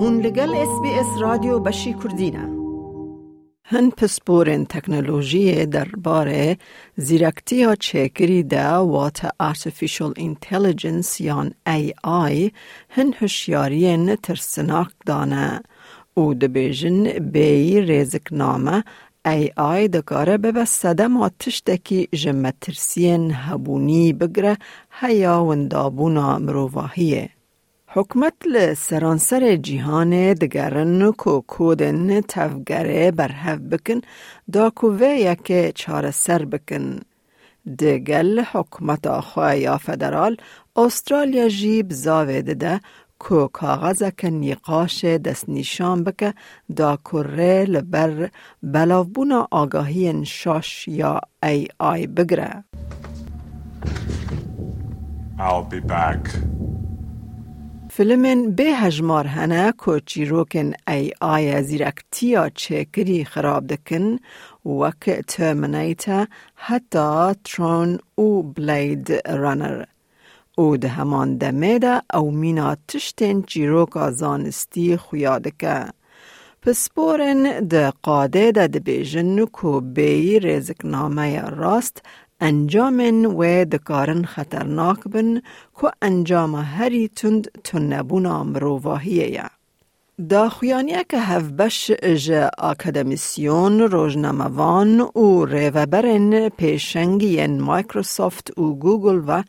هون لگل اس بی اس رادیو بشی کردینه هن پسپورن تکنولوژی درباره زیرکتی ها چکری دا وات Artificial Intelligence یان AI هن هشیارین ترسناک دانه او دبیجن بی ریزک نامه AI دکاره به صدم تشتکی جمترسین هبونی بگره هیا وندابونا مروواهیه. حکمت لسرانسر جیهان دگرن کو کودن تفگره برهف بکن دا کوه یک چار سر بکن. دگل حکمت آخواه یا فدرال استرالیا جیب زاویده ده کو کاغذ که نیقاش دست نشان بکه دا کره لبر بلاوبونا آگاهی شاش یا ای آی بگره. I'll be back. فیلمن به هجمار هنه که چیروکن ای آی زیرکتیا چکری خراب دکن وک ترمینیتا حتی ترون او بلید رانر. او ده همان دمه ده او مینا تشتین چیروکا زانستی خویادکه. پسپورن ده قاده ده ده بیجن کو بی رزقنامه راست انجامن و دکارن خطرناک بن که انجام هری تند تنبونا مروواهیه یا. دا خویانیه که هفبش اج اکادمیسیون روزناموان و ریوبرن پیشنگین مایکروسافت و گوگل و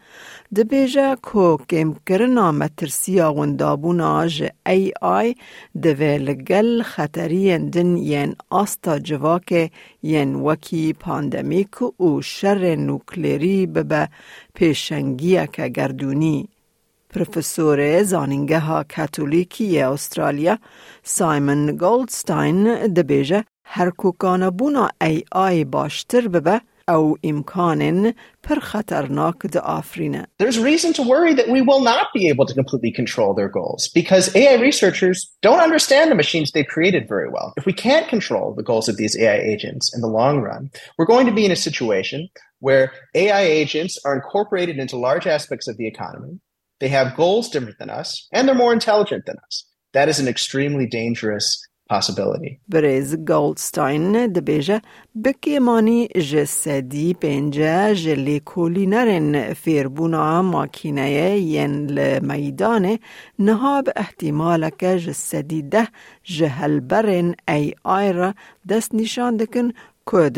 دبیجه که کم کرنا مترسی آغندابونا ج ای آی دوی لگل خطری دن ین آستا جواک ین وکی پاندمیک و شر نوکلیری ببه که گردونی. پروفسور زانینگه ها کاتولیکی استرالیا سایمن گولدستاین دبیجه هر کوکان بونا ای آی باشتر ببه او امکان پر خطرناک ده آفرینه. There's reason to worry that we will not be able to completely control their goals because AI researchers don't understand the machines they've created very well. If we can't control the goals of these AI agents in the long run, we're going to be in a situation where AI agents are incorporated into large aspects of the economy they have goals different than us, and they're more intelligent than us. That is an extremely dangerous possibility. برز گولدستاین دبیجه بکی مانی جسدی پنجه جلی کولی نرن فیربونا ماکینه ین لمیدان نهاب احتمال که جسدی ده جهل برن ای آی را دست نشان دکن Yes,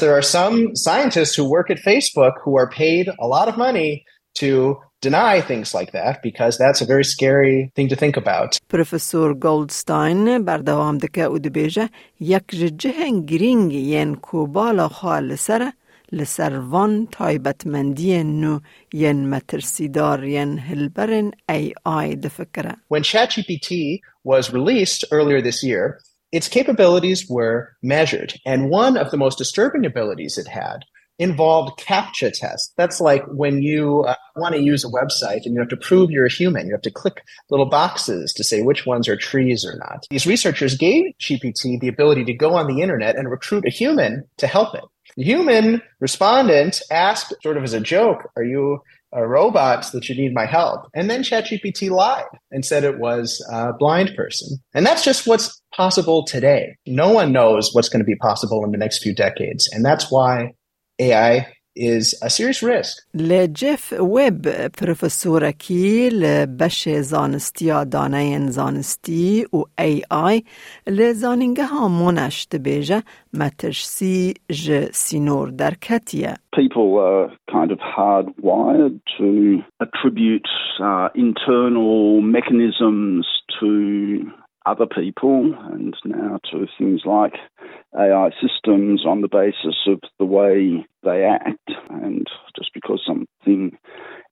there are some scientists who work at Facebook who are paid a lot of money to deny things like that because that's a very scary thing to think about. Professor Goldstein بردوام دکه او دبیجه یک جهن گرینگ ین کوبالا خال سره لسروان تایبتمندی نو ین مترسیدار ین هلبرن ای آی دفکره. When ChatGPT was released earlier this year, its capabilities were measured. And one of the most disturbing abilities it had involved CAPTCHA tests. That's like when you uh, want to use a website and you have to prove you're a human. You have to click little boxes to say which ones are trees or not. These researchers gave GPT the ability to go on the internet and recruit a human to help it. The human respondent asked, sort of as a joke, Are you a robot that you need my help? And then ChatGPT lied and said it was a blind person. And that's just what's possible today. No one knows what's going to be possible in the next few decades. And that's why AI is a serious risk. لجيف ويب بروفيسور كي لبش زانستيا دانين زانستي و اي اي لزانينجها مونش دبيجة مترسي ج سينور دركتية. People are kind of hardwired to attribute uh, internal mechanisms to other people and now to things like AI systems on the basis of the way they act. And just because something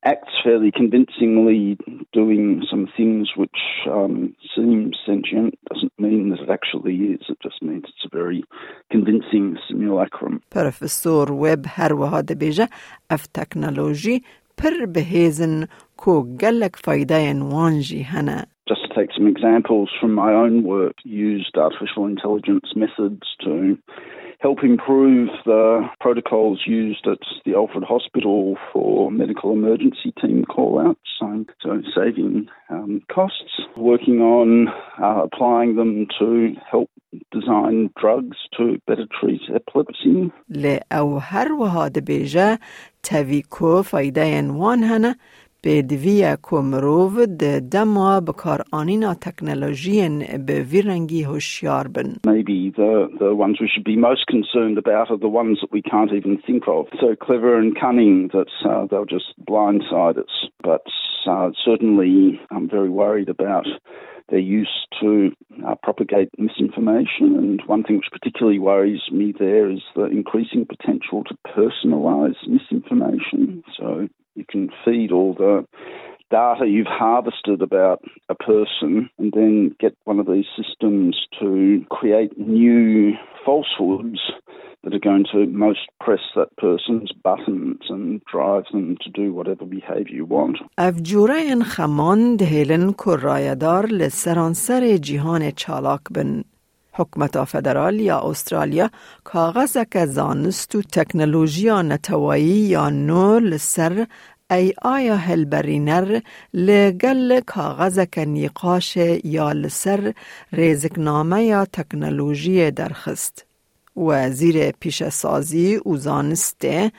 acts fairly convincingly doing some things which um, seem sentient doesn't mean that it actually is. It just means it's a very convincing simulacrum. Professor Webb هر وها دبیجه اف تکنولوژی پر بهیزن کو گلک فایده وانجی هنه. Just to take some examples from my own work, used artificial intelligence methods to help improve the protocols used at the Alfred Hospital for medical emergency team call-outs, so, so saving um, costs, working on uh, applying them to help design drugs to better treat epilepsy. لأو هر وهاد بيجا تاویکو فایده وان هنه به کو مروو د دما بکار آنینا تکنولوژی به ویرنگی هوشیار بن. Maybe the, the ones we should be most concerned about are the ones that we can't even think of. So clever and cunning that uh, they'll just blindside us. But uh, certainly I'm very worried about their use to uh, propagate misinformation. And one thing which particularly worries me there is the increasing potential to personalise misinformation. So you can feed all the data you've harvested about a person and then get one of these systems to create new falsehoods that are going to most press that person's buttons and drive them to do whatever behavior you want. افجوره خمان دهیلن کرایدار لسرانسر جهان چالاک بن. حکمت فدرال یا استرالیا کاغذ که زانست و تکنولوژی نتوایی یا نو لسر ای آیا هلبرینر لگل کاغذ که نیقاش یا لسر ریزکنامه یا تکنولوژی درخست. وزیر پیش سازی زانسته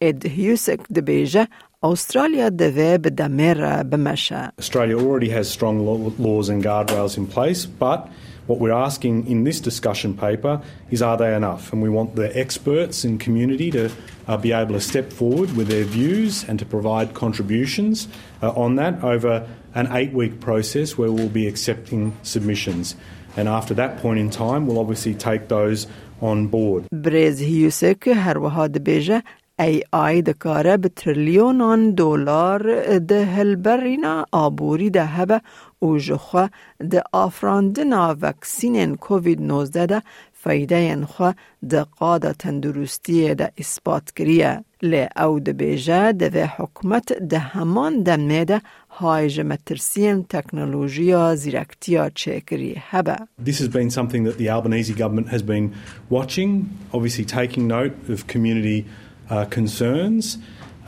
اد هیوسک دبیجه Australia deve به دمر بمشه. Australia already has strong laws and guardrails in place, but what we're asking in this discussion paper is are they enough? And we want the experts and community to uh, be able to step forward with their views and to provide contributions uh, on that over an eight week process where we'll be accepting submissions. And after that point in time, we'll obviously take those on board. برز هیوسک هر وها دبیجه ای آی دکاره به تریلیونان دلار ده هلبرینا آبوری ده هبه او جخوا ده آفراندنا وکسین کووید 19 ده فایده انخوا ده قاده تندرستی ده اثبات کریه لی او ده بیجه ده حکمت ده همان دمه ده های مترسیم تکنولوژیا زیرکتیا چکری هبه. This has been something that the Albanese government has been watching, obviously taking note of community uh, concerns,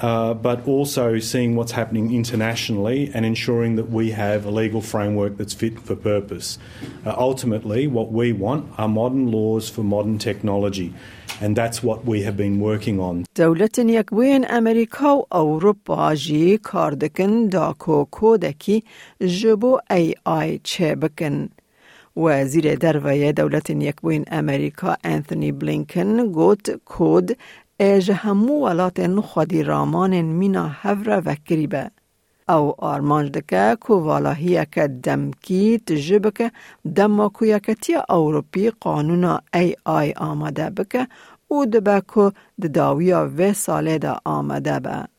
uh, but also seeing what's happening internationally and ensuring that we have a legal framework that's fit for purpose. Uh, ultimately, what we want are modern laws for modern technology. And that's what we have been working on. دولت یکوین امریکا و اروپا جی کاردکن دا کودکی جبو ای آی چه بکن. وزیر درویه دولت یکوین امریکا انتونی بلینکن گوت کود اج همو ولات خودی رامان مینا هفره و کریبه. او آرمانج دکه کو والاهیه که دمکی تجبکه دماکو یکتی اوروپی قانون ای آی آمده بکه او دبه که داویا و ساله دا آمده به.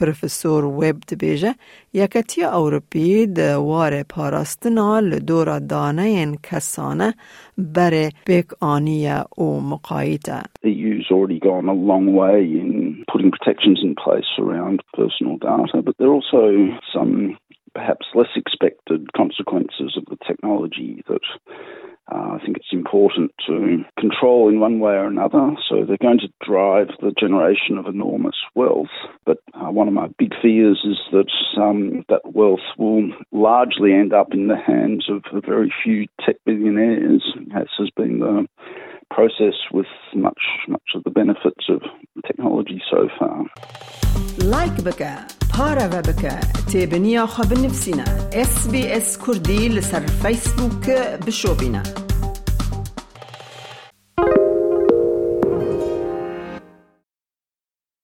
پروفسور ویب دبیجه یکتی اوروپی د وار پاراستنا لدور دانه کسانه بر بیک آنیه او مقایته. EU's already gone a long way in putting protections in place around personal data, but there are also some perhaps less expected consequences of the technology that uh, I think it's important to control in one way or another. So they're going to drive the generation of enormous wealth. But uh, one of my big fears is that um, that wealth will largely end up in the hands of a very few tech billionaires, as has been the process with much much of the benefits of technology so far. لايك بك پارا و بك تابنيا خبر نفسنا اس بي اس كردي لسر فيسبوك بشوبنا